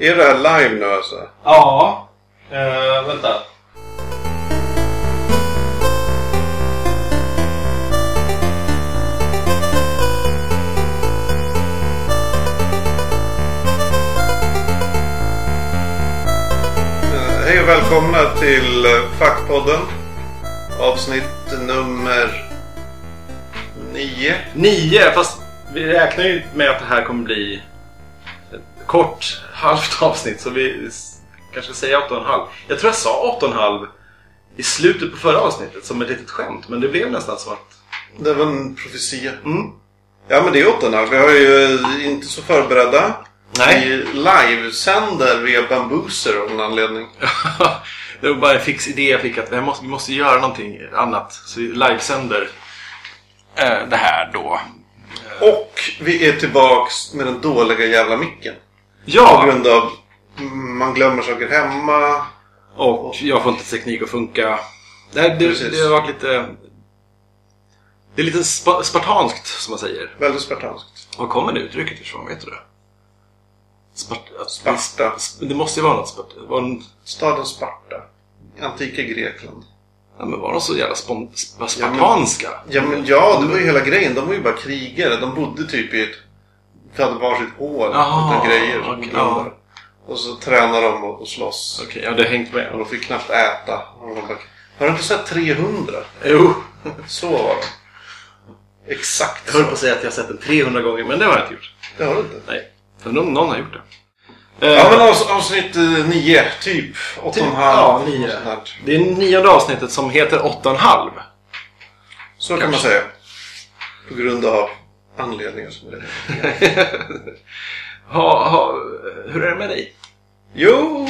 Är det här live nu alltså? Ja. Uh, vänta. Eh, Hej och välkomna till eh, Fackpodden. Avsnitt nummer 9. Nio, fast vi räknar ju med att det här kommer bli kort halvt avsnitt. Så vi kanske ska säga åtta och en halv. Jag tror jag sa åtta och en halv i slutet på förra avsnittet som ett litet skämt. Men det blev nästan så att... Det var en profetia. Mm. Ja men det är åttorna. Vi har ju eh, inte så förberedda. Nej. Vi livesänder via Bambooser av någon anledning. det var bara en fix idé jag fick att vi måste, vi måste göra någonting annat. Så vi livesänder eh, det här då. Och vi är tillbaks med den dåliga jävla micken. På Ja! grund av man glömmer saker hemma. Och jag får inte teknik att funka. Det, här, det, Precis. det har varit lite... Det är lite spa, spartanskt som man säger. Väldigt spartanskt. Var kommer det uttrycket ifrån? Vet du det? Spart, att- Sparta. Det måste ju vara något spart, var en, Staden Sparta. Antika Grekland. ja, men var de så jävla spon, sp- spartanska? Ja men ja, det var ju hela grejen. De var ju bara krigare. De bodde typ i ett... De hade varsitt hål Jaha, utan grejer som grundar. ja. Och så tränade de och, och slåss. Okej, ja det har hängt Och med. de fick knappt äta. Och bara, har du inte sett 300? Jo, Så var de. Exakt jag höll på att säga att jag har sett den 300 gånger, men det har jag inte gjort. Det har du inte. Nej, för någon, någon har gjort det. Ja Eh, men avs- avsnitt 9, typ. 8,5. Typ, ja, nio. något sånt här. Det är nionde avsnittet som heter 8,5. Så kan man säga. På grund av anledningar som det ha, ha, hur är det med dig? Jo,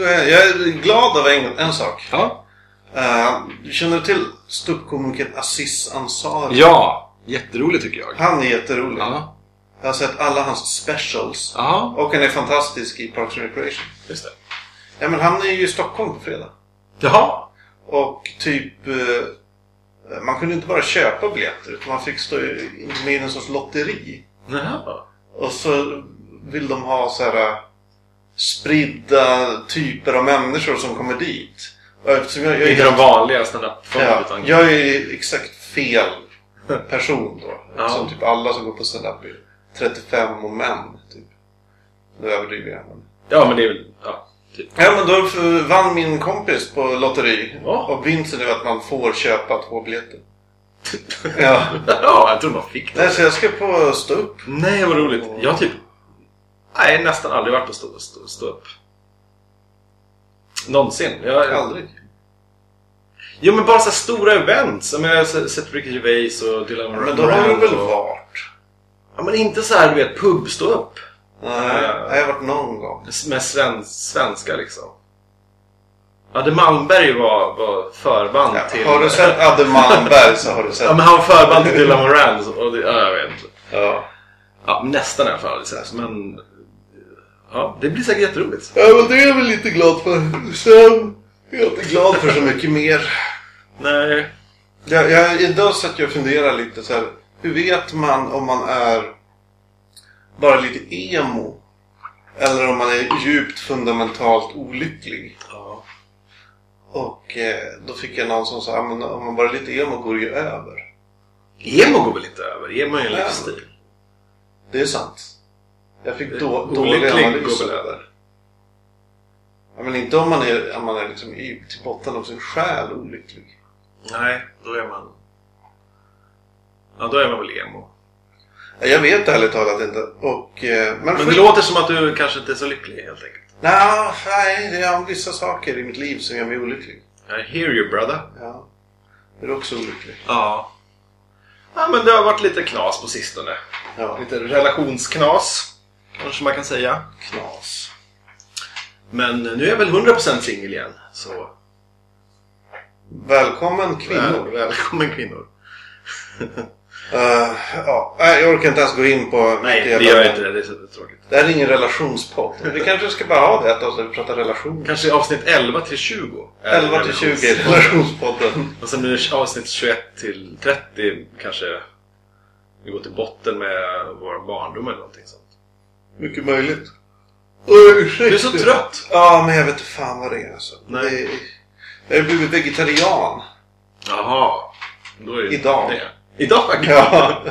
jag är glad av en, en sak. Ja. Uh, du känner till ståuppkomikern Aziz Ansari? Ja, jätteroligt tycker jag. Han är jätterolig. Ja. Jag har sett alla hans specials. Ja, Och han är fantastisk i Parks and Recreation. just det. Ja, men han är ju i Stockholm på fredag. Jaha. Och typ... eh, man kunde inte bara köpa biljetter utan man fick stå med i en sorts lotteri. Jaha. Och så vill de ha så här eh, spridda typer av människor som kommer dit. Och eftersom jag, jag, Inte de vanliga standup-folk ja, utan... jag är exakt fel person då. Ja. Som typ alla som går på stand-up är 35 och män. Typ. Nu överdriver jag. Men... Ja, men det är väl... Ja, typ. Ja men då vann min kompis på lotteri. Ja. Och vinsten är att man får köpa två biljetter. ja. ja, jag tror man fick det. Nej, så jag ska på stå upp. Nej, vad roligt. Jag har typ... Nej, nästan aldrig varit på stå, stå, stå upp. Någonsin. Jag, Aldrig. Jo, men bara så stora events. Jag, menar, jag har sett Ricky Gervais och Dylan Men då har du väl och... varit? Ja, men inte så här, du vet, pub stå upp. Nej, jag har varit någon gång. Med sven, svenska liksom. Adde Malmberg var, var förband Ja, till... har du sett Adde Malmberg så har du sett. Ja, men han var förband till Dylan Moran. så- Och det, ja, jag vet inte. Ja. Ja, nästan i alla fall. Men... Ja, det blir säkert jätteroligt. ja, men det är jag väl lite glad för. Sen är jag inte glad för så mycket mer. Nej. Jag, jag, idag satt jag och funderade lite så här. Hur vet man om man är bara lite emo? Eller om man är djupt fundamentalt olycklig? Ja. Och eh, då fick jag någon som sa, "Ja, men om man bara är lite emo går det ju över. Emo går väl inte över? Emo är en livsstil. Det är sant. Jag fick då, Olycklig dålig går väl över. Ja, men inte om man är, om man är liksom i, till botten av sin själ olycklig. Nej, då är man... Ja, då är man väl emo. Ja, Jag vet ärligt talat inte. Och, eh, men Men det låter som att du kanske inte är så lycklig helt enkelt. Nja, nej, det är vissa saker i mitt liv som gör mig olycklig. I hear you brother. Ja. Är du också olycklig? Ja. Ja, men det har varit lite knas på sistone. Ja. Lite relationsknas. Kanske man kan säga. Knas. Men nu är jag väl 100% singel igen. Så Välkommen kvinnor. Väl, välkommen kvinnor. Eh, ja, jag orkar inte ens gå in på... Nej, det gör jag inte. Det är så tråkigt. Det här är ingen relationspodd. Vi kanske ska bara ha det ett avsnitt och prata relation. Kanske avsnitt 11 till 20. är 11 till 20 relations- relationspodden. Och sen blir det avsnitt 21 till 30 kanske vi går till botten med vår barndom eller någonting sånt. Mycket möjligt. ursäkta. Du är så trött. Ja, men jag vet inte fan vad det är alltså. Nej. Det är, jag har blivit vegetarian. Jaha. Då är det Idag. Det. Idag? Ja.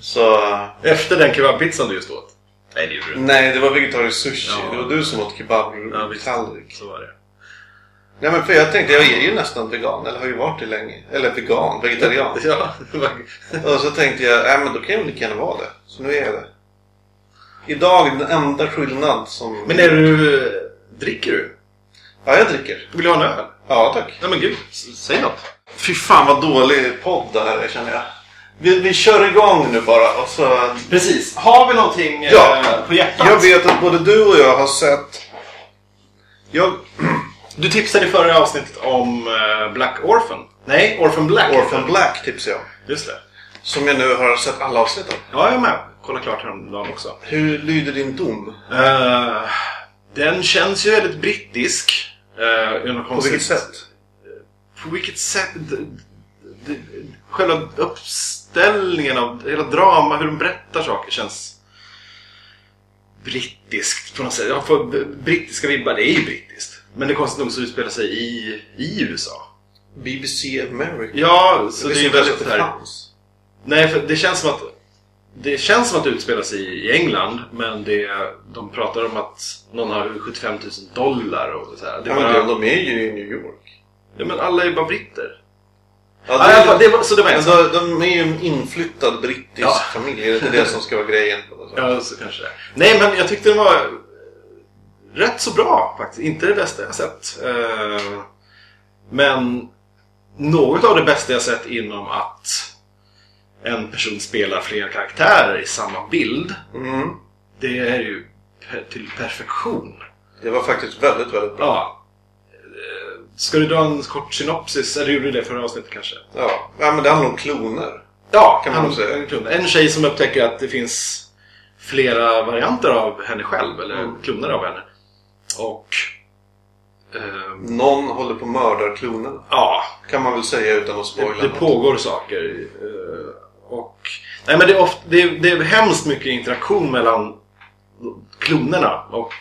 Så... Efter den kebabpizzan du just åt? Nej, det gjorde du inte. Nej, det var vegetarisk sushi. Ja. Det var du som åt kebab Ja. Så var det. Nej men för jag tänkte, jag är ju nästan vegan. Eller har ju varit det länge. Eller vegan, vegetarian. Ja, Och så tänkte jag, nej men då kan jag lika gärna vara det. Så nu är jag det. Idag den enda skillnad som... Men är du... Dricker du? Ja, jag dricker. Vill du ha en öl? Ja, tack. Nej men gud, säg något. Fy fan vad dålig podd det här är känner jag. Vi, vi kör igång nu bara och så... Precis. Har vi någonting eh, Ja. på hjärtat? Jag vet att både du och jag har sett... Jag... Du tipsade i förra avsnittet om eh, Black Orphan. Nej, Orphan Black. Orphan Black tipsar jag. Just det. Som jag nu har sett alla avsnitt av. Ja, jag är med. Kolla klart häromdagen också. Hur lyder din dom? Eh, den känns ju väldigt brittisk. Uh, På vilket sätt? På vilket sätt? D- d- själva uppställningen av hela drama, hur de berättar saker känns brittiskt på något sätt. Jag får brittiska vibbar, det är ju brittiskt. Men det är konstigt nog så utspelar sig i, i USA. BBC America? Ja, så Jag det är ju väldigt det här. Nej, för det känns som att det känns som att det utspelar sig i England, men det, de pratar om att någon har 75 000 dollar och så här. Det Ja, är bara, de är ju i New York. ja, men alla är ju bara britter. Ja, Ja, alla fall, det var, så det var en de, de är ju en inflyttad brittisk Ja. familj. Är det inte det som ska vara grejen? Ja, så kanske det är. Nej, men jag tyckte den var rätt så bra faktiskt. Inte det bästa jag sett. Eh, Men något av det bästa jag sett inom att en person spelar flera karaktärer i samma bild. Mm. Det är ju per- till perfektion. Det var faktiskt väldigt, väldigt bra. Ja. Ska du dra en kort synopsis? Eller gjorde du det förra avsnittet kanske? Ja. ja, men det handlar om kloner. Ja, Kan man han- säga. En, klon. en tjej som upptäcker att det finns flera varianter av henne själv, eller Mm. kloner av henne. Och... ehm, Någon håller på att mörda klonerna. ja, Kan man väl säga utan att det, spoila det något. pågår saker. eh, och... Nej men det är, ofta, det, är, det är hemskt mycket interaktion mellan klonerna och...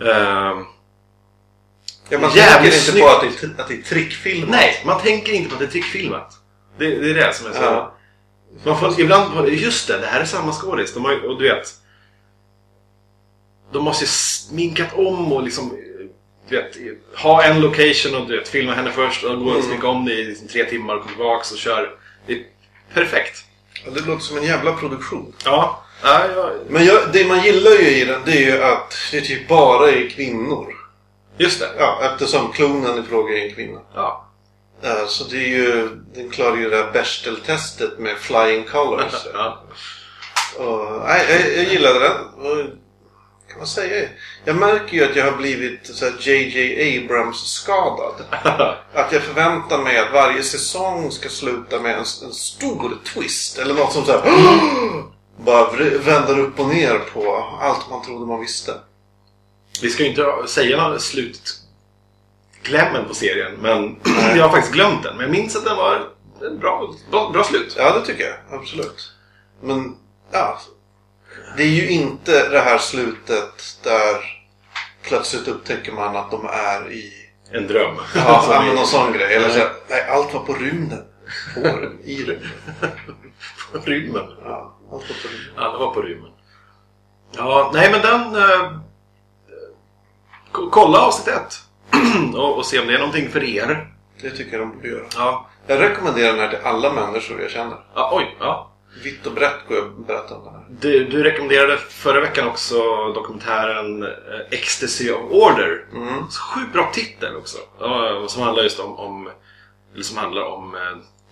ehm, Ja, man tänker inte snyggt. på att det, är, att det är trickfilm. nej, man tänker inte på att det är trickfilmat. Det, det är det som är så... Ja. Man får ibland, just det, det här är samma skådis. De har, och du vet. De måste ju sminkat om och liksom du vet, ha en location och du vet, filma henne först och gå och Mm. sminka om det i liksom tre timmar och komma tillbaks och kör. Det är perfekt. Ja, det låter som en jävla produktion. Ja, ja, ja Men jag, det man gillar ju i den, det är ju att det typ bara är kvinnor. just det. Ja, eftersom klonen i fråga är en kvinna. Ja. Eh, Så det är ju, den klarar ju det här Bechdel-testet med flying colors. ja. Och, nej, jag, jag gillade den. Kan man säga? Jag märker ju att jag har blivit så JJ Abrams-skadad. Att jag förväntar mig att varje säsong ska sluta med en, en stor twist. Eller något som så här, bara vänder upp och ner på allt man trodde man visste. Vi ska ju inte säga något slutklämmen på serien, men jag har faktiskt glömt den. Men jag minns att den var en bra, bra, bra slut. Ja, det tycker jag. Absolut. Men, ja. Det är ju inte det här slutet där plötsligt upptäcker man att de är i... En dröm. Ja, ja men någon sån grej. Eller så, nej, allt var på rymden. På rymden. I rymden. Rymmen. Ja, allt var på rymden. Ja, det var på rymmen. Ja, nej men den... Eh, ko- kolla avsnitt ett. och, och se om det är någonting för er. Det tycker jag de borde göra. Ja. Jag rekommenderar den här till alla människor jag känner. ja oj, ja. Vitt och brett går jag och berättar om det här. Du, du rekommenderade förra veckan också dokumentären eh, Ecstasy of Order. Mm. Så sjukt bra titel också. Som handlar just om, om eller som handlar om eh,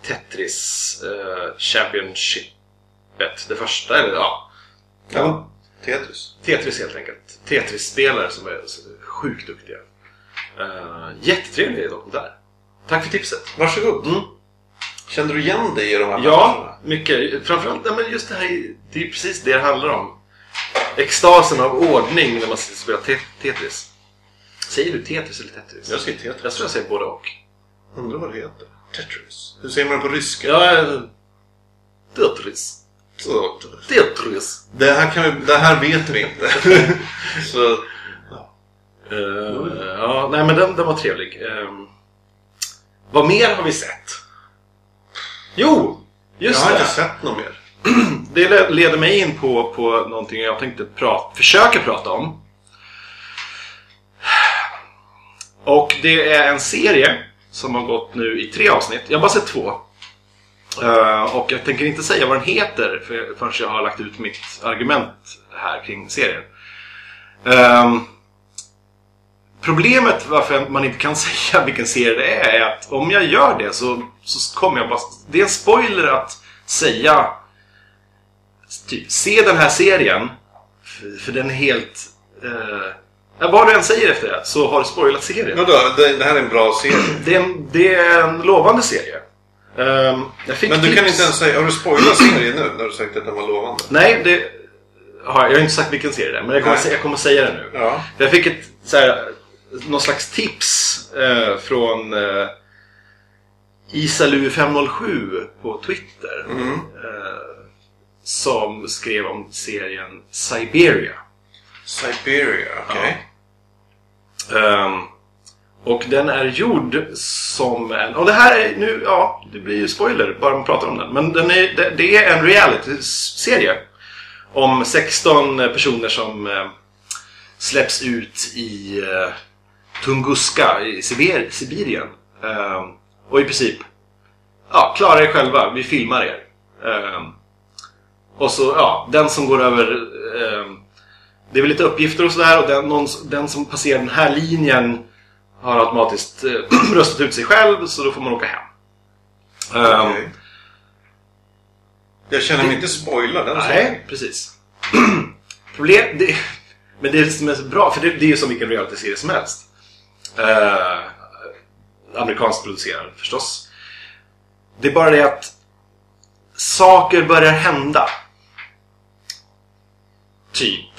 Tetris eh, Championshipet. Det första, eller ja. Ja, Tetris. Tetris helt enkelt. Tetris-spelare som är sjukt duktiga. Uh, jättetrevlig dokumentär. Tack för tipset. Varsågod. Mm. Kände du igen dig i de här? Ja, mycket. Framförallt ja, men just det här, det är precis det det handlar om. Extasen av ordning när man sitter och spelar te- Tetris. Säger du Tetris eller Tetris? Jag säger Tetris. Jag tror jag säger både och. Undrar vad det heter. Tetris. Hur säger man på ryska? Ja, eh, Tetris. Tetris. Tetris. Det här, kan vi, det här vet vi inte. Så, Eh, ja, nej men den, den var trevlig. Um, vad mer har vi sett? Jo! jag Just har det. inte sett något mer. Det le- leder mig in på, på någonting jag tänkte prata, försöka prata om. Och det är en serie som har gått nu i tre avsnitt. Jag har bara sett två. Eh, och jag tänker inte säga vad den heter för, förrän jag har lagt ut mitt argument här kring serien. Ehm, problemet varför man inte kan säga vilken serie det är är att om jag gör det så, så kommer jag bara... Det är en spoiler att säga typ, se den här serien. För, för den är helt... Eh, ja, vad du än säger efter det så har du spoilat serien. Vadå, det, det här är en bra serie. Det är en, det är en lovande serie. Ehm, jag fick Men du kan tips- inte ens säga, har du spoilat serien nu när du sagt att den var lovande? Nej, det har jag. Jag har inte sagt vilken serie det är, men jag kommer, säga, jag kommer säga det nu. Ja. Jag fick ett så här, någon slags tips eh, från eh, Isalu507 på Twitter. Mm. Eh, som skrev om serien Siberia. Siberia, okej. Ehm, och den är gjord som en... Och det här är nu... Ja, det blir ju spoiler bara man pratar om den. Men den är, det, det är en reality-serie. Om 16 personer som eh, släpps ut i eh, Tunguska i Sibir, Sibirien. Ehm, och i princip... Ja, klara er själva. Vi filmar er. Ehm, och så, ja, den som går över... ehm, det är väl lite uppgifter och sådär och den, någon, den som passerar den här linjen har automatiskt eh, röstat ut sig själv så då får man åka hem. Okej. Jag känner mig inte spoilad den nej, precis. Problem, det, men det som är så bra, för det, det är ju som vilken realityserie som helst. Uh, amerikanskt producerad förstås. Det är bara det att saker börjar hända. Typ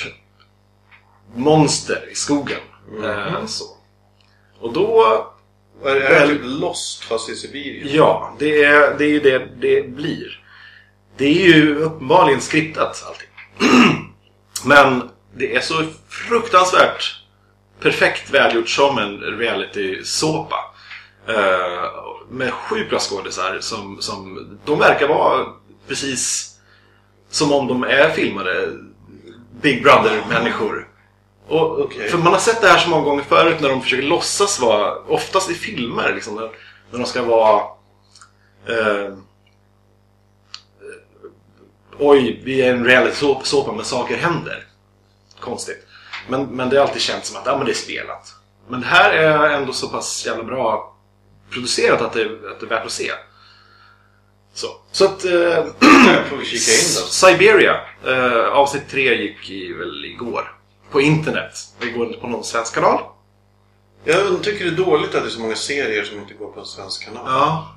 monster i skogen. Eh, så. Och då Är det är typ Lost fast i Sibirien? Ja, det är, det är ju det det blir. Det är ju uppenbarligen skriptat allting. Men det är så fruktansvärt perfekt välgjort som en reality-såpa. Eh, med sju bra skådisar som, som... De verkar vara precis som om de är filmade Big Brother-människor. Och, Okej. För man har sett det här så många gånger förut när de försöker låtsas vara, oftast i filmer, liksom, när, när de ska vara... Eh, oj, vi är en reality-såpa men saker händer. Konstigt. Men, men det har alltid känts som att ja, men det är spelat. Men det här är ändå så pass jävla bra producerat att det, att det är värt att se. Så, så att... Eh, får vi kika in då. Siberia. Eh, avsnitt 3 gick i, väl igår. På internet. Det går inte på någon svensk kanal. Jag tycker det är dåligt att det är så många serier som inte går på en svensk kanal. Ja.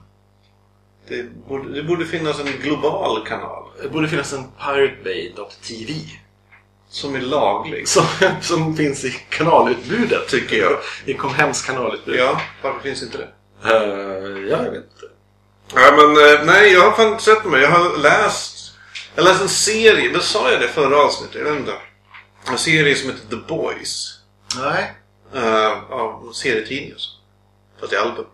Det, borde, det borde finnas en global kanal Det borde finnas en piratebay.tv. som är laglig. Som, som finns i kanalutbudet. Tycker jag. I Comhems kanalutbud. Ja, varför finns inte det? Ja, jag vet inte. Ja, men eh, nej, jag har fan inte sett mig. Jag har läst... Jag läste en serie, men sa jag det förra avsnittet? Jag vet inte. En serie som heter The Boys. Nej. Uh, av serietidningar. alltså. Fast i album.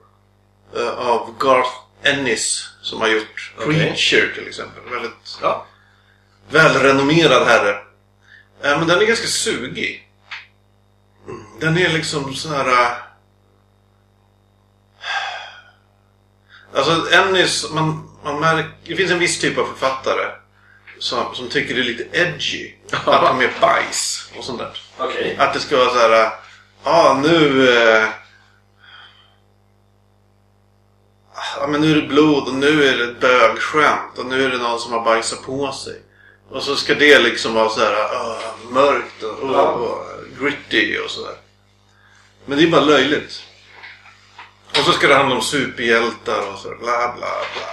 Eh, av Garth Ennis. Som har gjort Okej. Preacher till exempel. Väldigt Ja. välrenommerad herre. Eh, men den är ganska sugig. Den är liksom så här... eh, Alltså Ennis, man, man märker... Det finns en viss typ av författare som, som tycker det är lite edgy. Att de är bajs och sånt där. Okej. Att det ska vara så här... Ja, ah, nu... Eh, ja, men nu är det blod och nu är det ett bögskämt och nu är det någon som har bajsat på sig. Och så ska det liksom vara så här ah, mörkt och, och, Ja. och gritty och sådär. Men det är bara löjligt. Och så ska det handla om superhjältar och så bla bla bla.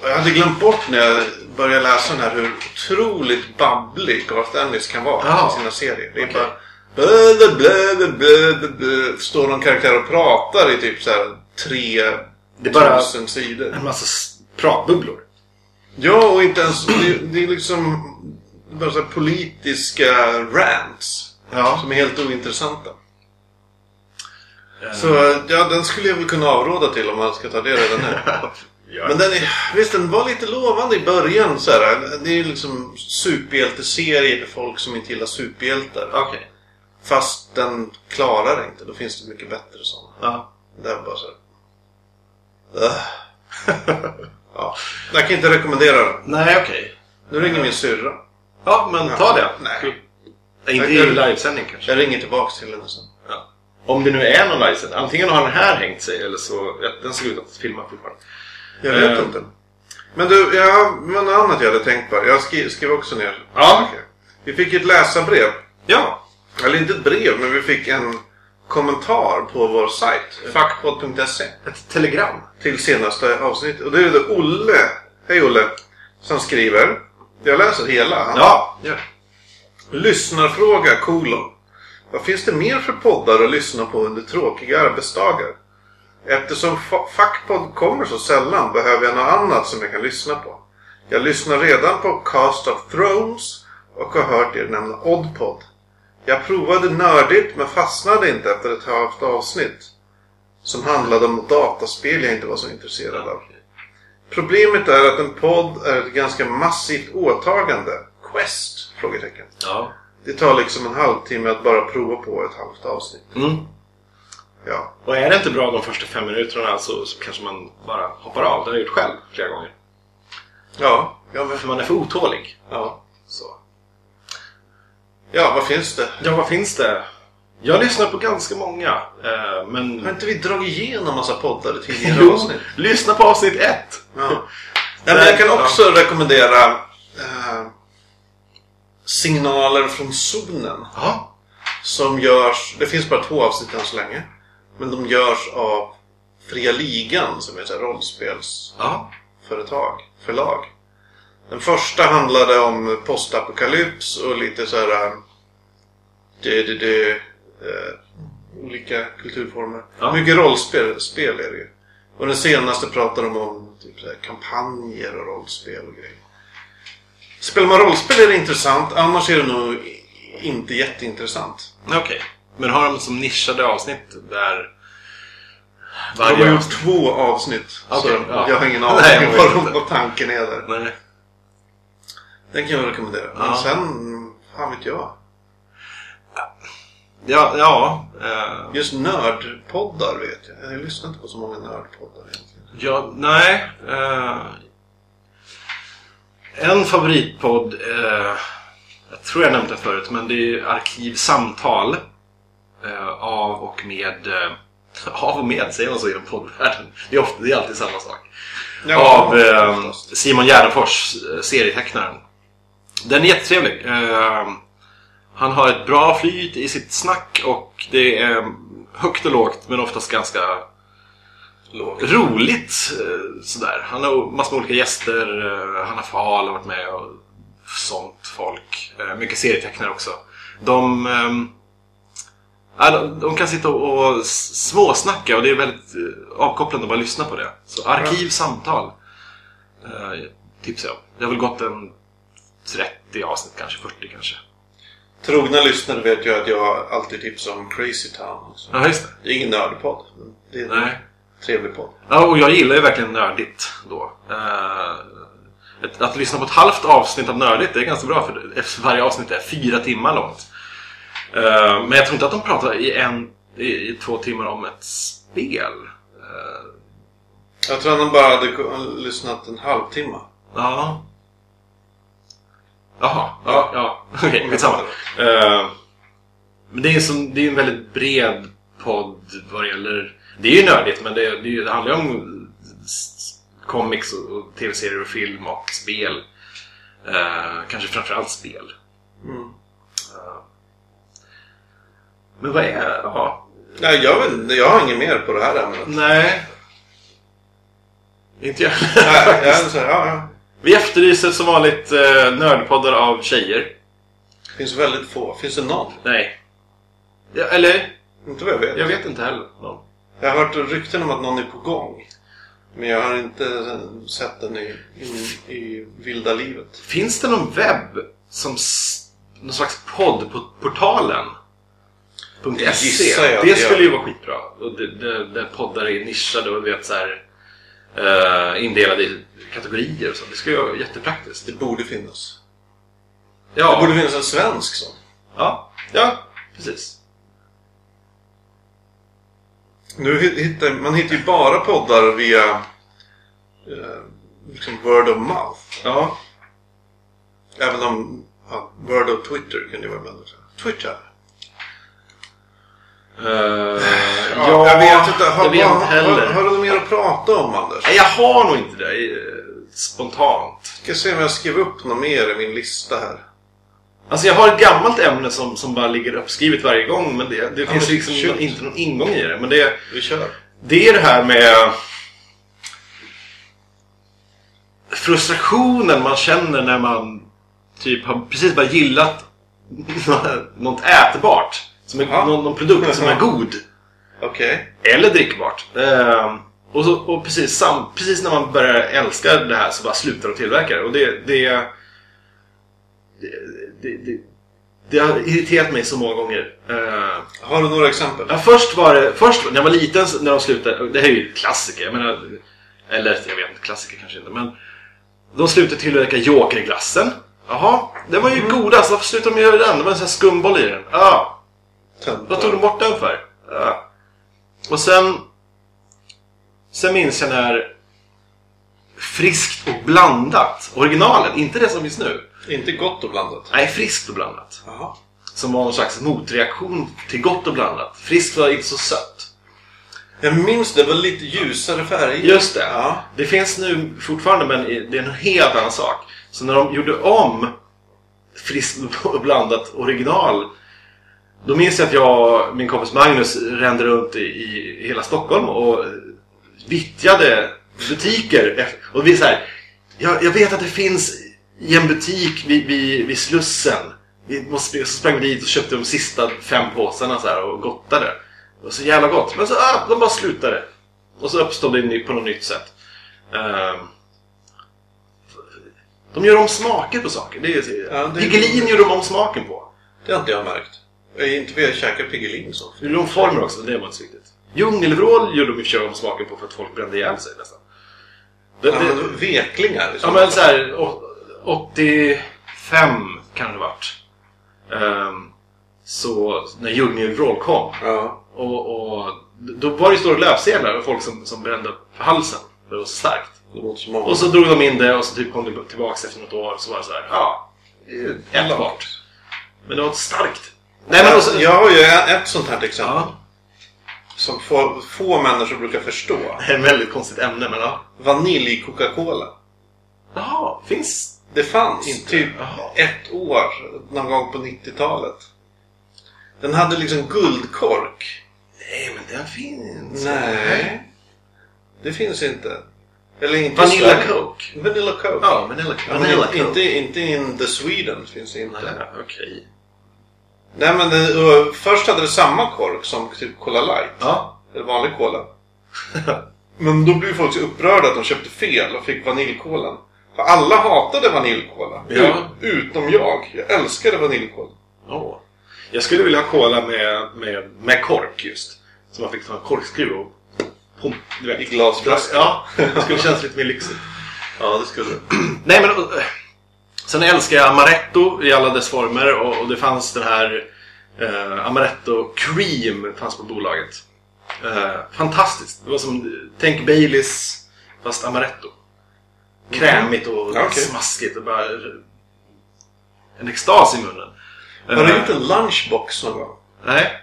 Och jag hade glömt bort när jag började läsa den här hur otroligt babblig Garth Ennis kan vara Ja. i sina serier. Det är Okej. bara blö, blö, blö, blö, blö. Står någon karaktär och pratar i typ så här tre Det är bara- tusen sidor. En massa pratbubblor. Ja, och inte ens... Det, det är liksom bara så politiska rants. Ja. Som är helt ointressanta. Eh, Så ja, den skulle jag väl kunna avråda till om man ska ta det redan nu. ja. Men den är, visst, den var lite lovande i början. Så här. Det är liksom superhjälteserier för folk som inte gillar superhjältar. Okej. Fast den klarar det inte. Då finns det mycket bättre sådana. Ja. Det är bara så här. Ja. Jag kan inte rekommendera den. Nej, okej. Nu ringer min syrra. Ja, men ta Ja. det. Nej. Nej, Inte i Jag- livesändning kanske. Jag ringer tillbaks till henne sen. Ja. Om det nu är någon livesändning. Antingen har den här hängt sig eller så... ja, Den ser ut att filma fortfarande. Jag vet Eh. inte. Men du, ja, men något annat jag hade tänkt på. Jag skrev, skrev också ner Ja. saker. Vi fick ett läsarbrev. Ja. Eller inte ett brev, men vi fick en kommentar på vår sajt. Fackpodd.se. Ett telegram. Till senaste avsnittet. Och det är det Olle. Hej Olle. Som skriver. Jag läser hela. Ja. ja. Lyssnarfråga kolon. Vad finns det mer för poddar att lyssna på under tråkiga arbetsdagar? Eftersom fa- Fackpodd kommer så sällan behöver jag något annat som jag kan lyssna på. Jag lyssnar redan på Cast of Thrones och har hört er nämna Oddpod. Jag provade nördigt men fastnade inte efter ett halvt avsnitt. Som handlade om dataspel jag inte var så intresserad av. Problemet är att en podd är ett ganska massivt åtagande. Quest? Frågetecken. Ja. Det tar liksom en halvtimme att bara prova på ett halvt avsnitt. Mm. Ja. Och är det inte bra de första fem minuterna så, så kanske man bara hoppar av. Det har jag gjort själv flera gånger. Ja, ja, men, För man är för otålig. ja. Så. Ja vad finns det? Ja, vad finns det? Jag lyssnar på ganska många. Eh, men... Har inte vi dragit igenom massa poddar i tidigare avsnitt? lyssna på avsnitt ett! Ja. Nej, men jag kan också rekommendera eh, Signaler från zonen. Ja. Som görs, det finns bara två avsnitt än så länge. Men de görs av Fria Ligan som är ett rollspelsföretag, Ja. förlag. Den första handlade om postapokalyps och lite så här... eh, Det, det, det, eh, olika kulturformer. Ja. Mycket rollspel spel är det ju. Och den senaste pratar de om typ så här, kampanjer och rollspel och grejer. Spelar man rollspel är det intressant, annars är det nog inte jätteintressant. Okej. Men har de som nischade avsnitt där De har varje gjort två avsnitt. Okej, så ja. jag har ingen aning om vad tanken är där. Nej. Den kan jag rekommendera. Men Ja. sen, fan vet jag. Ja, ja. Eh, Just nördpoddar vet jag. Jag lyssnar inte på så många nördpoddar egentligen. ja, nej. Eh, en favoritpodd, eh, jag tror jag nämnt den förut, men det är Arkivsamtal. Eh, av och med... Eh, av och med, säger man så inom poddvärlden? Det är, ofta, det är alltid samma sak. av eh. Simon Gärdenfors, eh, serietecknaren. Den är jättetrevlig. Eh, han har ett bra flyt i sitt snack och det är högt och lågt men oftast ganska Lågt. roligt. eh, Sådär. Han har massor med olika gäster. eh, Hanna Fahl har varit med och sånt folk. Eh, Mycket serietecknare också. De, ehm, de, de kan sitta och, småsnacka och det är väldigt avkopplande att bara lyssna på det. Så arkivsamtal tipsar jag om. Det har väl gått en 30 avsnitt kanske, 40 kanske. Trogna lyssnare vet ju att jag alltid tipsar om Crazy Town. Också. Ja, just det. Det är ingen nördpodd. men Det är en Nej. trevlig podd. Ja, och jag gillar ju verkligen nördigt då. Eh, ett, att lyssna på ett halvt avsnitt av nördigt det är ganska bra för varje avsnitt är fyra timmar långt. Eh, men jag tror inte att de pratar i, en, i, i två timmar om ett spel. Eh, Jag tror att han bara hade lyssnat en halvtimme. ja. Jaha, ja, ja. okej, skitsamma. Uh, men det är, som, det är en väldigt bred podd vad det gäller... Det är ju nördigt men det, det, det handlar ju om comics och, och tv-serier och film och spel. Eh, kanske framförallt spel. Mm. Eh, men vad är... Ja. Nej, jag, vet, jag har inget mer på det här ämnet. Nej. Inte jag. Nej, jag, så, ja, ja. Vi efterlyser som vanligt eh, nördpoddar av tjejer. Det finns väldigt få. Finns det någon? Nej. Ja, eller? Inte vad jag vet. Jag vet inte heller. Någon. Jag har hört rykten om att någon är på gång. Men jag har inte sett den i, i, i vilda livet. Finns det någon webb som någon slags podd på portalen? Det .se. jag Det det skulle ju vara skitbra. Och det, det, där poddar är nischade och vet så här, eh, indelade i kategorier och så. Det skulle ju vara jättepraktiskt. Det borde finnas. Ja, Det borde finnas en svensk sån. ja, ja precis. Nu hit- hittar, man hittar ju bara poddar via eh, liksom word of mouth. Ja, Även om ja, word of Twitter kan det vara ibland också. Twitter? Eh, Ja, jag vet inte. Har, jag vet har, inte heller. Har, har du något mer att prata om Anders? Nej, jag har nog inte det spontant. Ska se om jag skrev upp något mer i min lista här. Alltså jag har ett gammalt ämne som, som bara ligger uppskrivet varje gång men det, det finns men liksom shoot. inte någon ingång i det. Men det, Vi kör. det är det här med frustrationen man känner när man typ har precis bara gillat något ätbart. Som är, Ja. någon, någon produkt som är god. Okej. Eller drickbart. Ehm, och, så, och precis, sam, precis när man börjar älska det här så bara slutar de tillverka det. Och det, det, det, det, det, har irriterat mig så många gånger. Ehm, Har du några exempel? ja, först var det, först när jag var liten, när de slutade, det här är ju klassiker, jag menar, eller jag vet inte, klassiker kanske inte, men de slutade tillverka Jokerglassen. Jaha, den var ju godast, varför slutade de göra den? Det var en sån här skumboll i den. Ja, vad tog de bort den för? Ja. Och sen... Sen minns jag när Friskt och blandat, originalet, inte det som finns nu. Inte gott och blandat. Nej, friskt och blandat. Jaha. Som var någon slags motreaktion till gott och blandat. Friskt var inte så sött. Jag minns det var lite ljusare färger. Just det. Ja. Det finns nu fortfarande, men det är en helt annan sak. Så när de gjorde om Friskt och blandat original Då minns jag att jag och min kompis Magnus rände runt i, i hela Stockholm och vittjade butiker. Och vi så här, jag, jag vet att det finns i en butik vid, vid, vid Slussen. Vi måste, så sprang vi dit och köpte de sista fem påsarna så här och gottade. Det var så jävla gott. Men så, ah, de bara slutade. Och så uppstod det på något nytt sätt. Ehm, de gör om smaker på saker. Det är, Ja, det Piggelin gör de om smaken på. Det har inte jag märkt. Jag är inte vid att käka Piggelin så. Gjorde de former också, det var inte så viktigt. Djungelvrål gjorde de och för sig om smaken på för att folk brände ihjäl sig nästan. Det, det, veklingar. ja men såhär, 85 kan det varit. Ehm, så när djungelvrål kom. Ja. Och, och då var det ju stora löpsedlar och folk som, som brände på halsen. Det var så starkt. Det låter som om... Och så drog de in det och så typ kom det tillbaks efter något år och så var det så här, ja, ätbart. Men det var inte starkt. Nej men också, Jag har ju ett sånt här exempel. ja, Som få, få människor brukar förstå. det är ett väldigt konstigt ämne men ja. Vanilj Coca-Cola. Jaha, finns Det fanns Inte? typ Jaha. ett år någon gång på 90-talet. Den hade liksom guldkork. Nej, men den finns. Nej. Det finns inte. Eller inte Vanilla Sverige. Coke. Vanilla Coke. Ja, Vanilla, Ja, men vanilla inte, Coke. inte, inte in the Sweden finns det inte. Nej, okej. Nej men det, först hade det samma kork som typ Cola Light. Ja. Eller vanlig cola. Men då blev folk så upprörda att de köpte fel och fick vaniljkolan. För alla hatade vaniljkola. Ja. Ut, utom jag. Jag älskade vaniljkola. Åh. Jag skulle vilja ha cola med, med, med kork just. Så man fick ta en korkskruv och... Pom, du vet. I glasflaska. Ja, det skulle kännas lite mer lyxigt. Ja, det skulle Nej men... Sen älskar jag Amaretto i alla dess former och, och det fanns den här eh, Amaretto Cream fanns på bolaget. Eh, fantastiskt. Det var som, tänk Baileys fast Amaretto. Krämigt och Ja, okej. smaskigt och bara en extas i munnen. Har du Eh, gjort en lunchbox någon gång? Nej.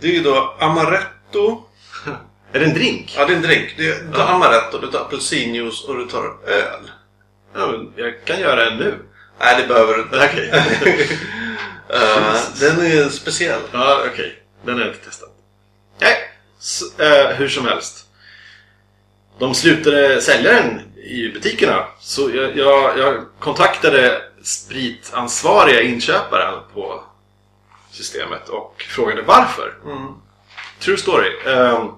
Det är ju då amaretto. Är det en drink? Ja, det är en drink. Det du tar Ja. amaretto, du tar apelsinjuice och du tar öl. Ja, men jag kan göra en nu. Nej, det behöver du inte. Okej. Eh, den är speciell. ja, okej. Den har jag inte testat. Nej, eh, hur som helst. De slutade sälja den i butikerna. Så jag, jag, jag kontaktade spritansvariga inköparen på systemet och frågade varför. Mm. True story. Ehm,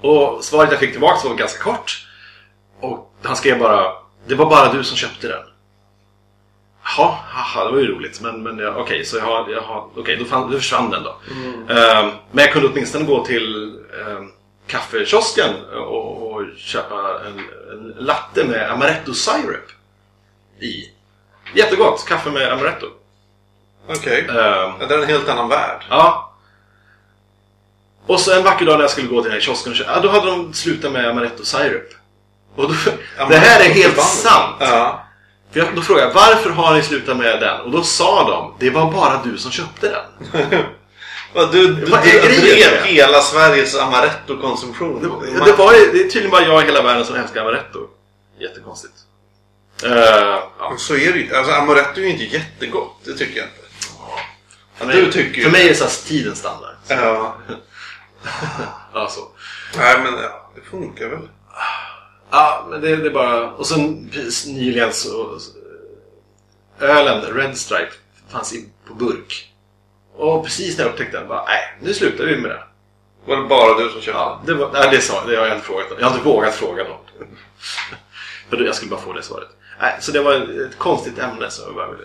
Och svaret jag fick tillbaka var ganska kort. Och han skrev bara Det var bara du som köpte den. Jaha, haha, det var ju roligt. Men, men ja, okej, så jag har, jag har, okej, då, fann, då försvann den då. Ehm, men jag kunde åtminstone gå till um, kaffekiosken och, och köpa en, en latte med amaretto syrup i. Jättegott! Kaffe med amaretto. Okej. Ehm, Ja, Det är en helt annan värld. Ja. Och så en vacker dag när jag skulle gå till den här kiosken och köpa, ja, då hade de slutat med amaretto syrup. Och då, det här är helt sant! Ja. För jag, då frågade jag varför har ni slutat med den? Och då sa de det var bara du som köpte den. Du, du, Vad är du grejen drev hela Sveriges amaretto-konsumtion. Det, det, var, ju- det är tydligen bara jag i hela världen som älskar amaretto. Jättekonstigt. Uh, ja. Så är det ju. Alltså amaretto är ju inte jättegott. Det tycker jag inte. Du tycker ju För mig är det så här tidens standard. Ja. Ja, så. Nej men ja, det funkar väl. Ja, men det, det är bara... Och sen nyligen så... Ölen, Red Stripe, fanns i, på burk. Och precis när jag upptäckte den, bara nej, nu slutar vi med det. Var det bara du som köpte Ja, det, var, nej, det, sa, det har jag inte frågat. Jag har inte vågat fråga någon. För jag skulle bara få det svaret. Nej, så det var ett konstigt ämne som jag bara ville...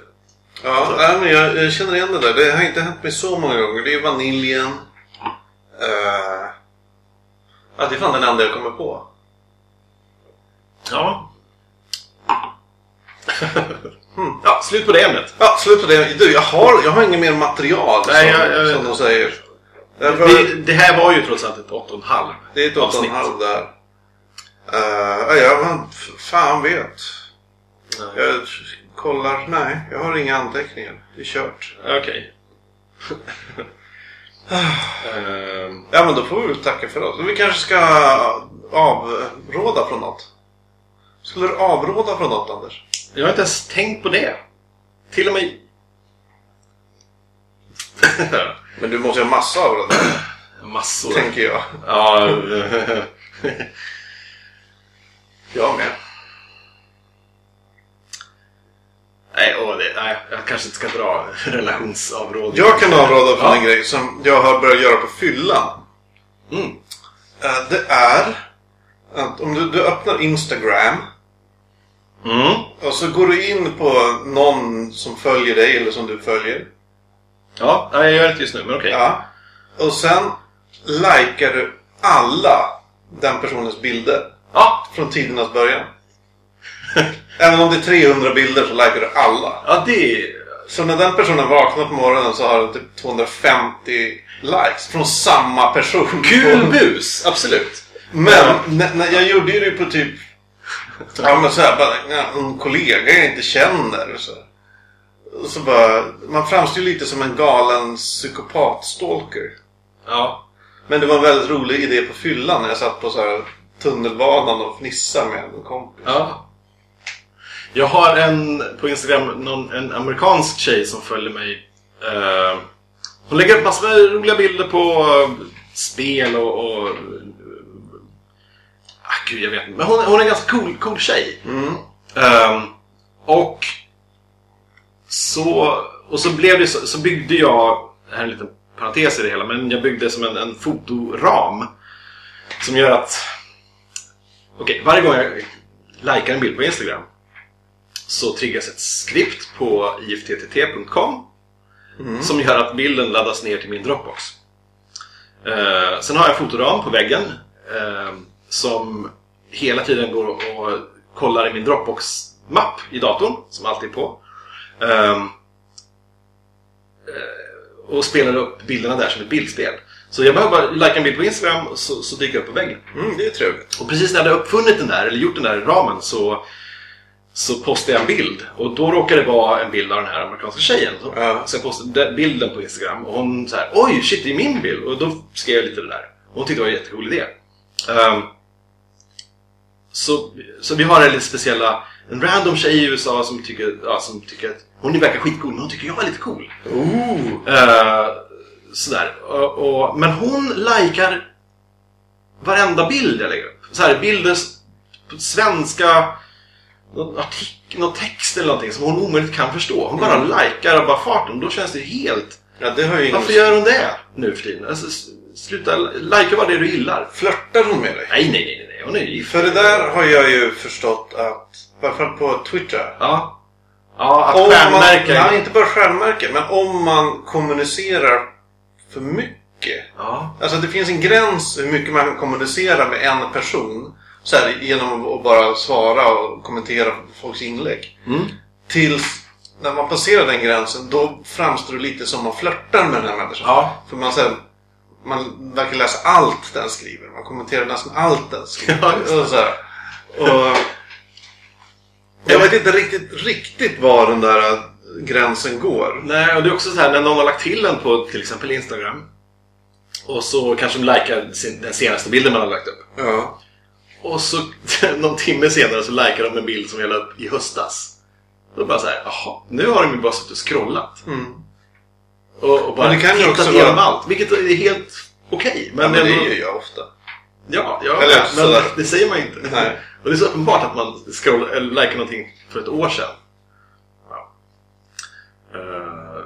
Ja, nej, men jag, jag känner igen det där. Det har inte hänt mig så många gånger. Det är vaniljen. Uh, ja, det är fan den enda jag kommer på. Ja. Ja, slut på det ämnet. Ja, slut på det. Du, jag har, jag har inget mer material Nej, som, jag- jag- som de säger. Därför, Det, det här var ju trots allt ett 8,5 det är ett 8,5 där. Uh, ja, fan vet. Jag kollar. Nej, jag har inga anteckningar. Det är kört. Okej. Ehm, Ja, men då får vi väl tacka för oss. Vi kanske ska avråda från något. Skulle du avråda från något, Anders? jag har inte ens tänkt på det. Till och med... Men du måste ju ha massa av det där, Massor. tänker jag. Ja. jag med. Nej, åh, det, nej, jag kanske inte ska dra relationsavråd. Jag kan avråda från Ja. en grej som jag har börjat göra på fyllan. Mm. Eh, Det är att om du, du öppnar Instagram Mm. och så går du in på någon som följer dig eller som du följer. Ja, nej, jag gör det just nu, men okej. Ja. Och sen likar du alla den personens bilder Ja, från tidernas början. Även om det är 300 bilder så likar du alla. ja, det... Så när den personen vaknar på morgonen så har den typ 250 likes från samma person. Kul bus, absolut. Men när, när jag gjorde ju det på typ Ja men såhär bara en kollega jag inte känner. Så, så bara, man framstår lite som en galen psykopat-stalker. Ja. Men det var en väldigt rolig idé på fyllan när jag satt på så här tunnelbanan och fnissade med en kompis. Ja. Jag har en på Instagram, någon, en amerikansk tjej som följer mig. Eh, hon lägger upp massor med roliga bilder på eh, spel och... och gud, jag vet inte. Men hon, hon är en ganska cool, cool tjej. Mm. Ehm, och så, och så blev det så, så byggde jag, det här är en liten parentes i det hela, men jag byggde som en, en fotoram. Som gör att, okej, varje gång jag likar en bild på Instagram så triggas ett skript på ifttt.com som gör att bilden laddas ner till min Dropbox. Eh, sen har jag en fotoram på väggen eh, som hela tiden går och kollar i min Dropbox-mapp i datorn, som alltid är på. Eh, och spelar upp bilderna där som ett bildspel. Så jag behöver bara likea en bild på Instagram så, så dyker jag upp på väggen. Mm, det är trevligt. Och precis när jag hade uppfunnit den där, eller gjort den där ramen, så, så postade jag en bild. Och då råkade det vara en bild av den här amerikanska tjejen. Så, Ja. så jag postade den bilden på Instagram och hon så här, Oj, shit, det är min bild! Och då skrev jag lite det där. Och hon tyckte det var en jättecool idé. Ehm, så, så vi har en lite speciella, en random tjej i USA som tycker, ja, som tycker att hon verkar skitcool, men hon tycker jag är lite cool. Eh, sådär. Och, och, men hon likar varenda bild jag lägger upp. Så här, bilder på svenska, någon artikel, någon text eller någonting som hon omöjligt kan förstå. Hon bara likar av bara farten. Då känns det helt... Ja, det har ju ingen... Varför gör hon det nu för tiden? Alltså, sluta likea bara det du gillar. Flörtar hon med dig? Nej, nej, nej, nej. Hon är ju. För det där har jag ju förstått att, i alla fall på Twitter. Ja. Ja, att Om man, stjärnmärka. nej, inte bara stjärnmärke, men om man kommunicerar för mycket. Ja. Alltså det finns en gräns hur mycket man kan kommunicera med en person. Så här, genom att bara svara och kommentera folks inlägg. Mm. Tills när man passerar den gränsen, då framstår det lite som man flörtar med den här människan. Ja. För man, här, man verkar läsa allt den skriver. Man kommenterar nästan allt den skriver. Ja, och så. Och jag vet inte riktigt, riktigt var den där gränsen går. Nej, och det är också så här när någon har lagt till en på till exempel Instagram. Och så kanske de likar den senaste bilden man har lagt upp. Ja. Och så någon timme senare så likar de en bild som jag la upp i höstas. Då bara så här, jaha, nu har de ju bara suttit och scrollat. Mm. Och, och bara Men det kan ju också vara- allt. Vilket är helt okej. Men, men det ändå- gör jag ofta. Ja, ja Eller men sådär. det säger man inte. Nej. Och det är så uppenbart att man scrollar, eller likar någonting för ett år sedan. Ja. Eh,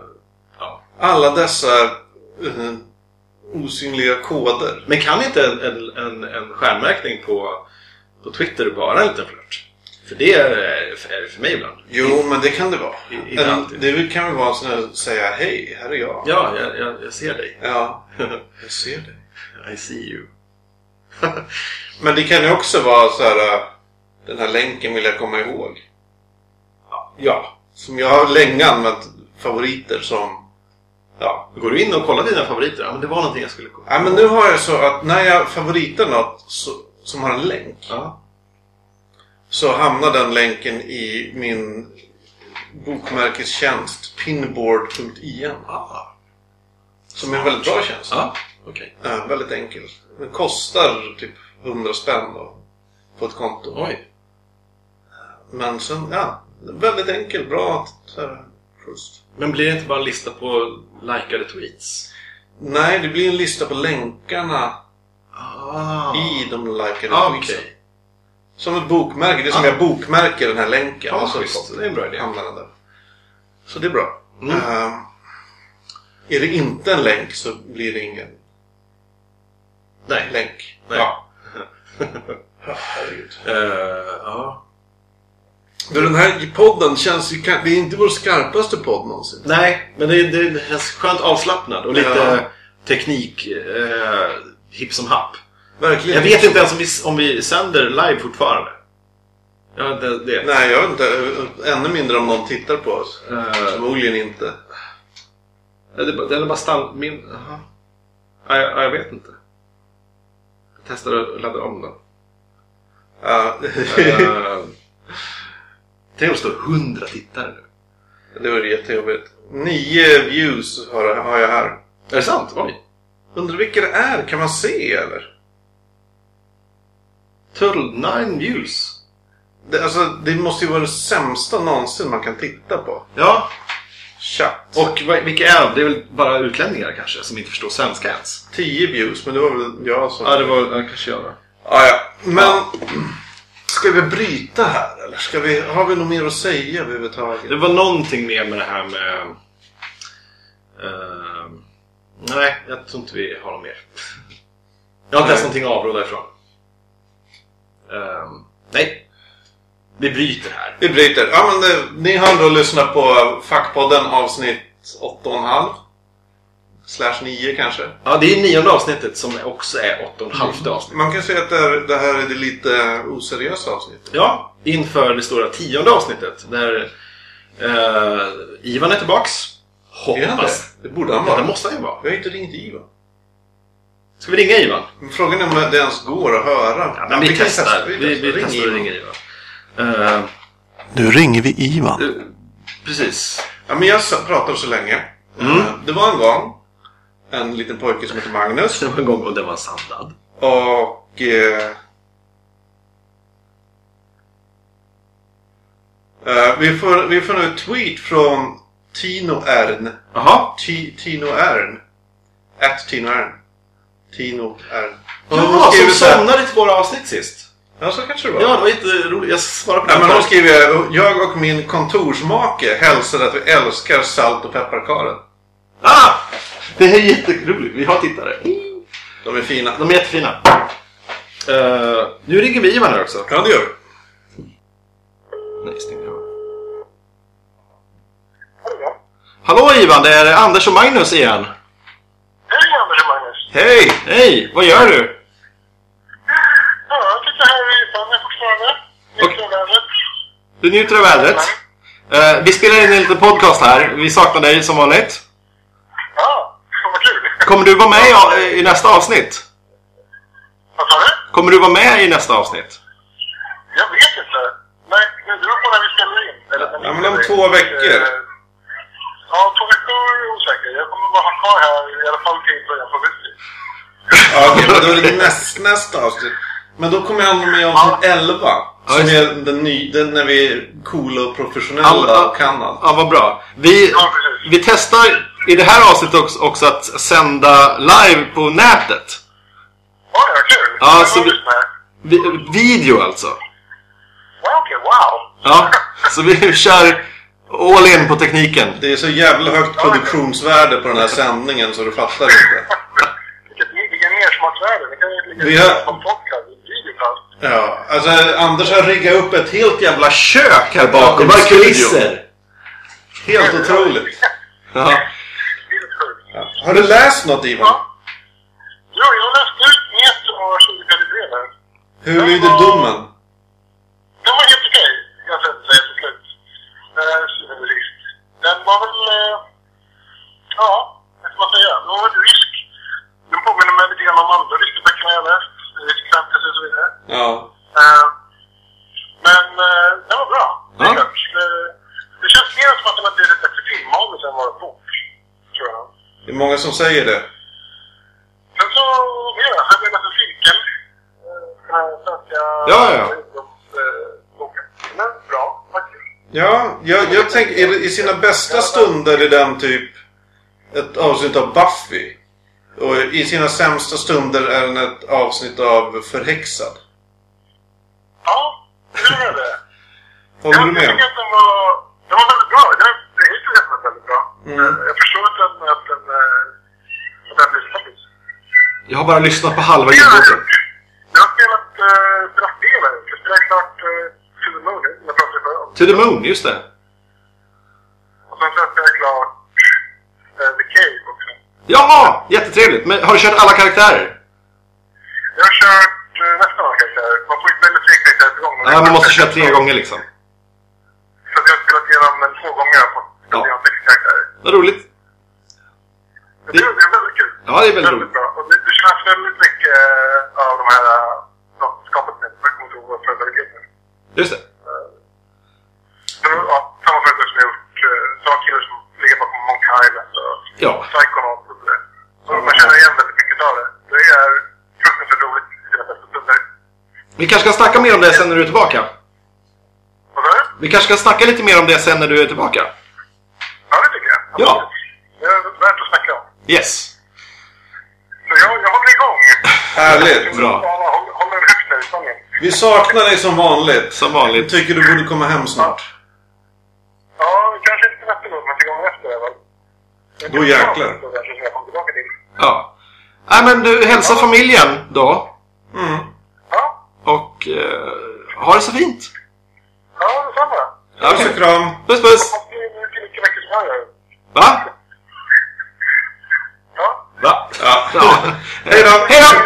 ja. Alla dessa eh, osynliga koder. Men kan inte en, en, en, en stjärnmärkning på, på Twitter vara en liten flört? För det är, är det för mig ibland. Jo, men det kan det vara. I- inte En, alltid. det kan väl vara så att säga hej, här är jag. Ja, jag, jag, jag ser dig. Ja, jag ser dig. I see you. Men det kan ju också vara så här. äh, Den här länken vill jag komma ihåg. Ja. Som jag har länge använt favoriter som... Ja. Går du in och kollar dina favoriter? Ja, men det var någonting jag skulle kolla. ja men nu har jag så att när jag favoritar något så, som har en länk. Ja. Så hamnar den länken i min bokmärkestjänst pinboard.in. Ah. Som är en väldigt bra tjänst. Ja, okej. Ja, väldigt enkel. Den kostar typ 100 spänn då, på ett konto. Oj. Men sen, ja. Väldigt enkel, bra här, skjuts. Men blir det inte bara en lista på likade tweets? Nej, det blir en lista på länkarna Ah. i de likade Ah, tweetsen. okej. Som ett bokmärke. Det är som Ah. jag bokmärker den här länken. Ja, så schysst. Det är en bra idé. hamnar den där. Så det är bra. Mm. Ehm, är det inte en länk så blir det ingen Nej. länk. Nej. Ja. Ja, herregud. Eh, ja. Men Den här podden känns ju... Det är inte vår skarpaste podd någonsin. Nej, men det, det känns skönt avslappnad och lite Ja. teknik eh, hipp som happ. Verkligen. Jag vet inte ens om vi, om vi sänder live fortfarande. Ja, det, det. Nej, jag vet inte. Ännu mindre om någon tittar på oss. Eh, Förmodligen inte. det, är bara- den är bara stann... Min... Aha. Ja, jag, ja, jag vet inte. Jag testar att ladda om den. Ja, Uh, Tänk om det står 100 tittare nu. det var jättejobbigt. Nio views har, har jag här. Är det sant? Oj. Undrar vilka det är? Kan man se eller? Total 9 views. Det, alltså, det måste ju vara det sämsta någonsin man kan titta på. Ja, Chatt. och vilka är de? Det är väl bara utlänningar kanske som inte förstår svenska ens? 10 views, men det var väl jag som... Ja, det var ja, kanske jag då. Ja, ja. Men... Ska vi bryta här eller? Ska vi, har vi något mer att säga överhuvudtaget? Det var någonting mer med det här med... eh, nej, jag tror inte vi har något mer. Jag har inte ens någonting att avrunda ifrån. Eh, nej. Vi bryter här. Vi bryter. Ja, men det, ni har då lyssnat på Fackpodden avsnitt 8,5. Slash 9 kanske. Ja, det är nionde avsnittet som också är åtta och en halvte avsnitt. Man kan säga att det här, det här är det lite oseriösa avsnittet. Ja, inför det stora tionde avsnittet där eh, Ivan är tillbaks. Är han Hoppas. det? Det borde han Ja, det vara. måste han ju vara. Jag har inte ringt Ivan. Ska vi ringa Ivan? Men Frågan är om det ens går att höra. Ja, men vi, kan testar. testa. Vi, vi, Ring testar att ringa Ivan. Eh, Nu ringer vi Ivan. eh, precis. Ja, men jag pratar så länge. Mm. Eh, Det var en gång en liten pojke som heter Magnus. Det var en gång och det var sandad. Och... Vi, får, vi får nu ett tweet från Tino Ern. Jaha. Ti- Tino Ern. At Tino Ern. Tino. Och Ja, hon som somnade till våra avsnitt sist. Ja, så kanske det var. Ja, det var jätteroligt. Jag svarade på Ja, den men hon skriver Jag och min kontorsmake hälsar att vi älskar salt och pepparkaren. Ah! Det är jätteroligt. Vi har tittare. De är fina. De är jättefina. Uh, nu ringer vi Ivan här också. Ja, det gör vi. Nej, stäng av. Hallå? Hallå Ivan, det är Anders och Magnus igen. Hej Anders och Magnus! Hej! Hej, vad gör du? Ja, jag sitter här i Spanien fortfarande. Mitt i vädret. Du njuter av vädret. Eh, vi spelar in en liten podcast här. Vi saknar dig som vanligt. Ja, vad kul! Kommer du vara med i, i nästa avsnitt? Vad sa du? Kommer du vara med i nästa avsnitt? Jag vet inte. Nej, det beror på när vi spelar in. Eller när Ja, men om två in. veckor. Eh, Ja, två veckor är jag osäker. Jag kommer bara ha kvar här i alla fall till början på augusti. Ja, okej, men då är det näst, nästa avsnitt. Men då kommer jag med avsnitt 11. Som just är den, ny, den när vi är coola och professionella Ja, och kan allt. Ja, vad bra. Vi, vi testar i det här avsnittet också, också att sända live på nätet. Ja, ja, kul! Ja, så var vi-. Vi, video alltså. Ja, okej, wow! Ja, så vi kör all in på tekniken. Det är så jävla högt produktionsvärde på den här sändningen så du fattar inte. Vilken mersmaksvärde. Det kan ju ligga Vi har- som podcast. Ja, alltså Anders har riggat upp ett helt jävla Kök här Ja, bakom studion. kulisser. Helt otroligt. Ja. Ja. Har du läst något Ivan? Ja. Ja, jag läste ut Net och 2033 nu. Hur lyder domen? Den var helt okej, kan jag säga till slut. Eh, Den var väl... Eh, ja, vad ska man säga? Den var. Den påminner mig lite grann om andra ryska böckerna jag läst. Fantasy och så vidare. Ja. Eh, men eh, den var bra. Det, Ja. klart. Eh, det känns mer som att den har blivit bättre filmmanus än vad en bok. Tror jag. Det är många som säger det. Sen så, mer. Jag blev nästan cirkel. Eh, Den här svenska... Ja, ja. är bra, faktiskt. Ja, jag, jag tänker i, i sina bästa stunder är den typ ett avsnitt av Buffy. Och i sina sämsta stunder är den ett avsnitt av Förhäxad. Ja, det är det. Håller du Jag med? tycker att den var, den var väldigt bra. Den, den hittills är den väldigt bra. Mm. Eh, Jag förstår att den, att den, eh, att den blir snabbis. Jag har bara lyssnat på halva Jag har ljudboken. jag har spelat, spel här. Jag spelade klart uh, To the Moon, som jag pratade för om. To the Moon, just det. Och sen så har jag klart uh, The Cave också. Ja, jättetrevligt. Men har du kört alla karaktärer? Jag har kört uh, nästan alla karaktärer. Man får ju välja tre karaktärer per gång. Ja, man måste köra tre gånger liksom. Så att jag har spelat igenom den två gånger och fått Ja. igenom sex karaktärer. Vad roligt. Men Det, det är väldigt kul. Ja, det är väldigt roligt. bra. Och det, det känns väldigt mycket eh, av de här eh, som skapat med Backmotor företaget. Just det. Det var ja, samma företag som har gjort uh, samma killar som ligger bakom Monk Island och Ja. Psychonauts och sådär. Så man känner igen väldigt mycket av det. Det är fruktansvärt roligt i sina bästa stunder. Vi kanske ska snacka mer om det sen när du är tillbaka. Vad sa du? Vi kanske ska snacka lite mer om det sen när du är tillbaka. Ja, det tycker jag. Ja. Det är värt att snacka om. Yes. Så jag, jag håller igång. Härligt. Bra. Håller, högt där i sången. Vi saknar dig som vanligt. Som Jag vanligt. tycker du borde komma hem snart. Ja, kanske inte till nästa gång, men till gången efter är väl. Då jäklar. Det kanske som jag kommer tillbaka till. Ja. Nej men du, hälsa familjen då. Mm. Ja, Och eh, ha det så fint. ja detsamma. Puss och kram. Puss puss. Va? Ja. Va? Ja. Ja. Hej då. Hej då!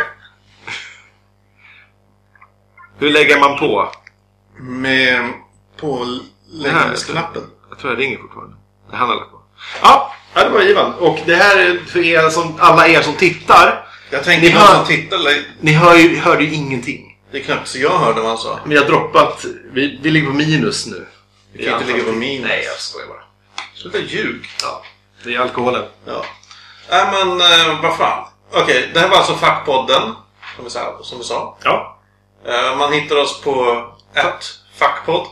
Hur lägger man på? Med påläggningsknappen. Jag tror jag ringer fortfarande. Det han har lagt på. Ja, ja, det var Ivan. Och det här är för er som, alla er som tittar. Jag tänkte Ni hör- li- Ni hör ju, hörde ju ingenting. Det är knappt så jag hörde vad han sa. Vi har droppat. Vi, vi ligger på minus nu. Vi kan inte ligga på minus. Nej, jag skojar bara. Sluta ljug. Ja, det är alkoholen. Ja. Nej men eh, vad fan. Okej, det här var alltså Fackpodden. Som vi sa. Som vi sa. Ja. Eh, man hittar oss på ett Fackpodd.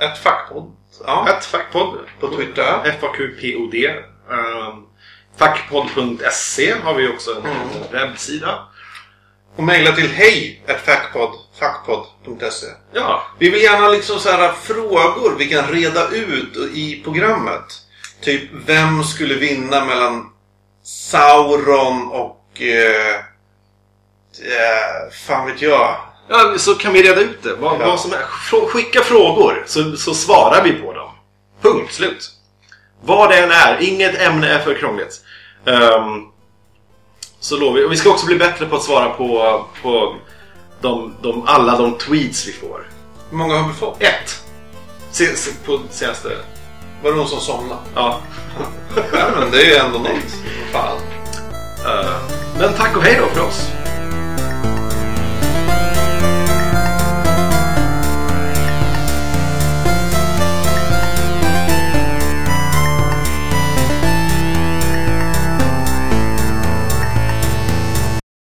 Ett Fackpodd. Ja. Ett fackpodd. På Twitter. FAQPOD. Um, fackpodd.se har vi också en Mm. webbsida. Och mejla till hej. Fackpodd.se. Ja, Vi vill gärna liksom så här frågor vi kan reda ut i programmet. Typ vem skulle vinna mellan Sauron och... Eh, Eh, fan vet jag. Ja, så kan vi reda ut det. Vad, Ja. vad som är. Skicka frågor så, så svarar vi på dem. Punkt slut. Vad det än är. Inget ämne är för krångligt. Ehm, så lovar vi. Och vi ska också bli bättre på att svara på, på de, de, alla de tweets vi får. Hur många har vi fått? Ett. Se, se, på senaste... Var det någon som somnade? Ja. Ja, men det är ju ändå något. Fan. Eh, men tack och hej då för oss.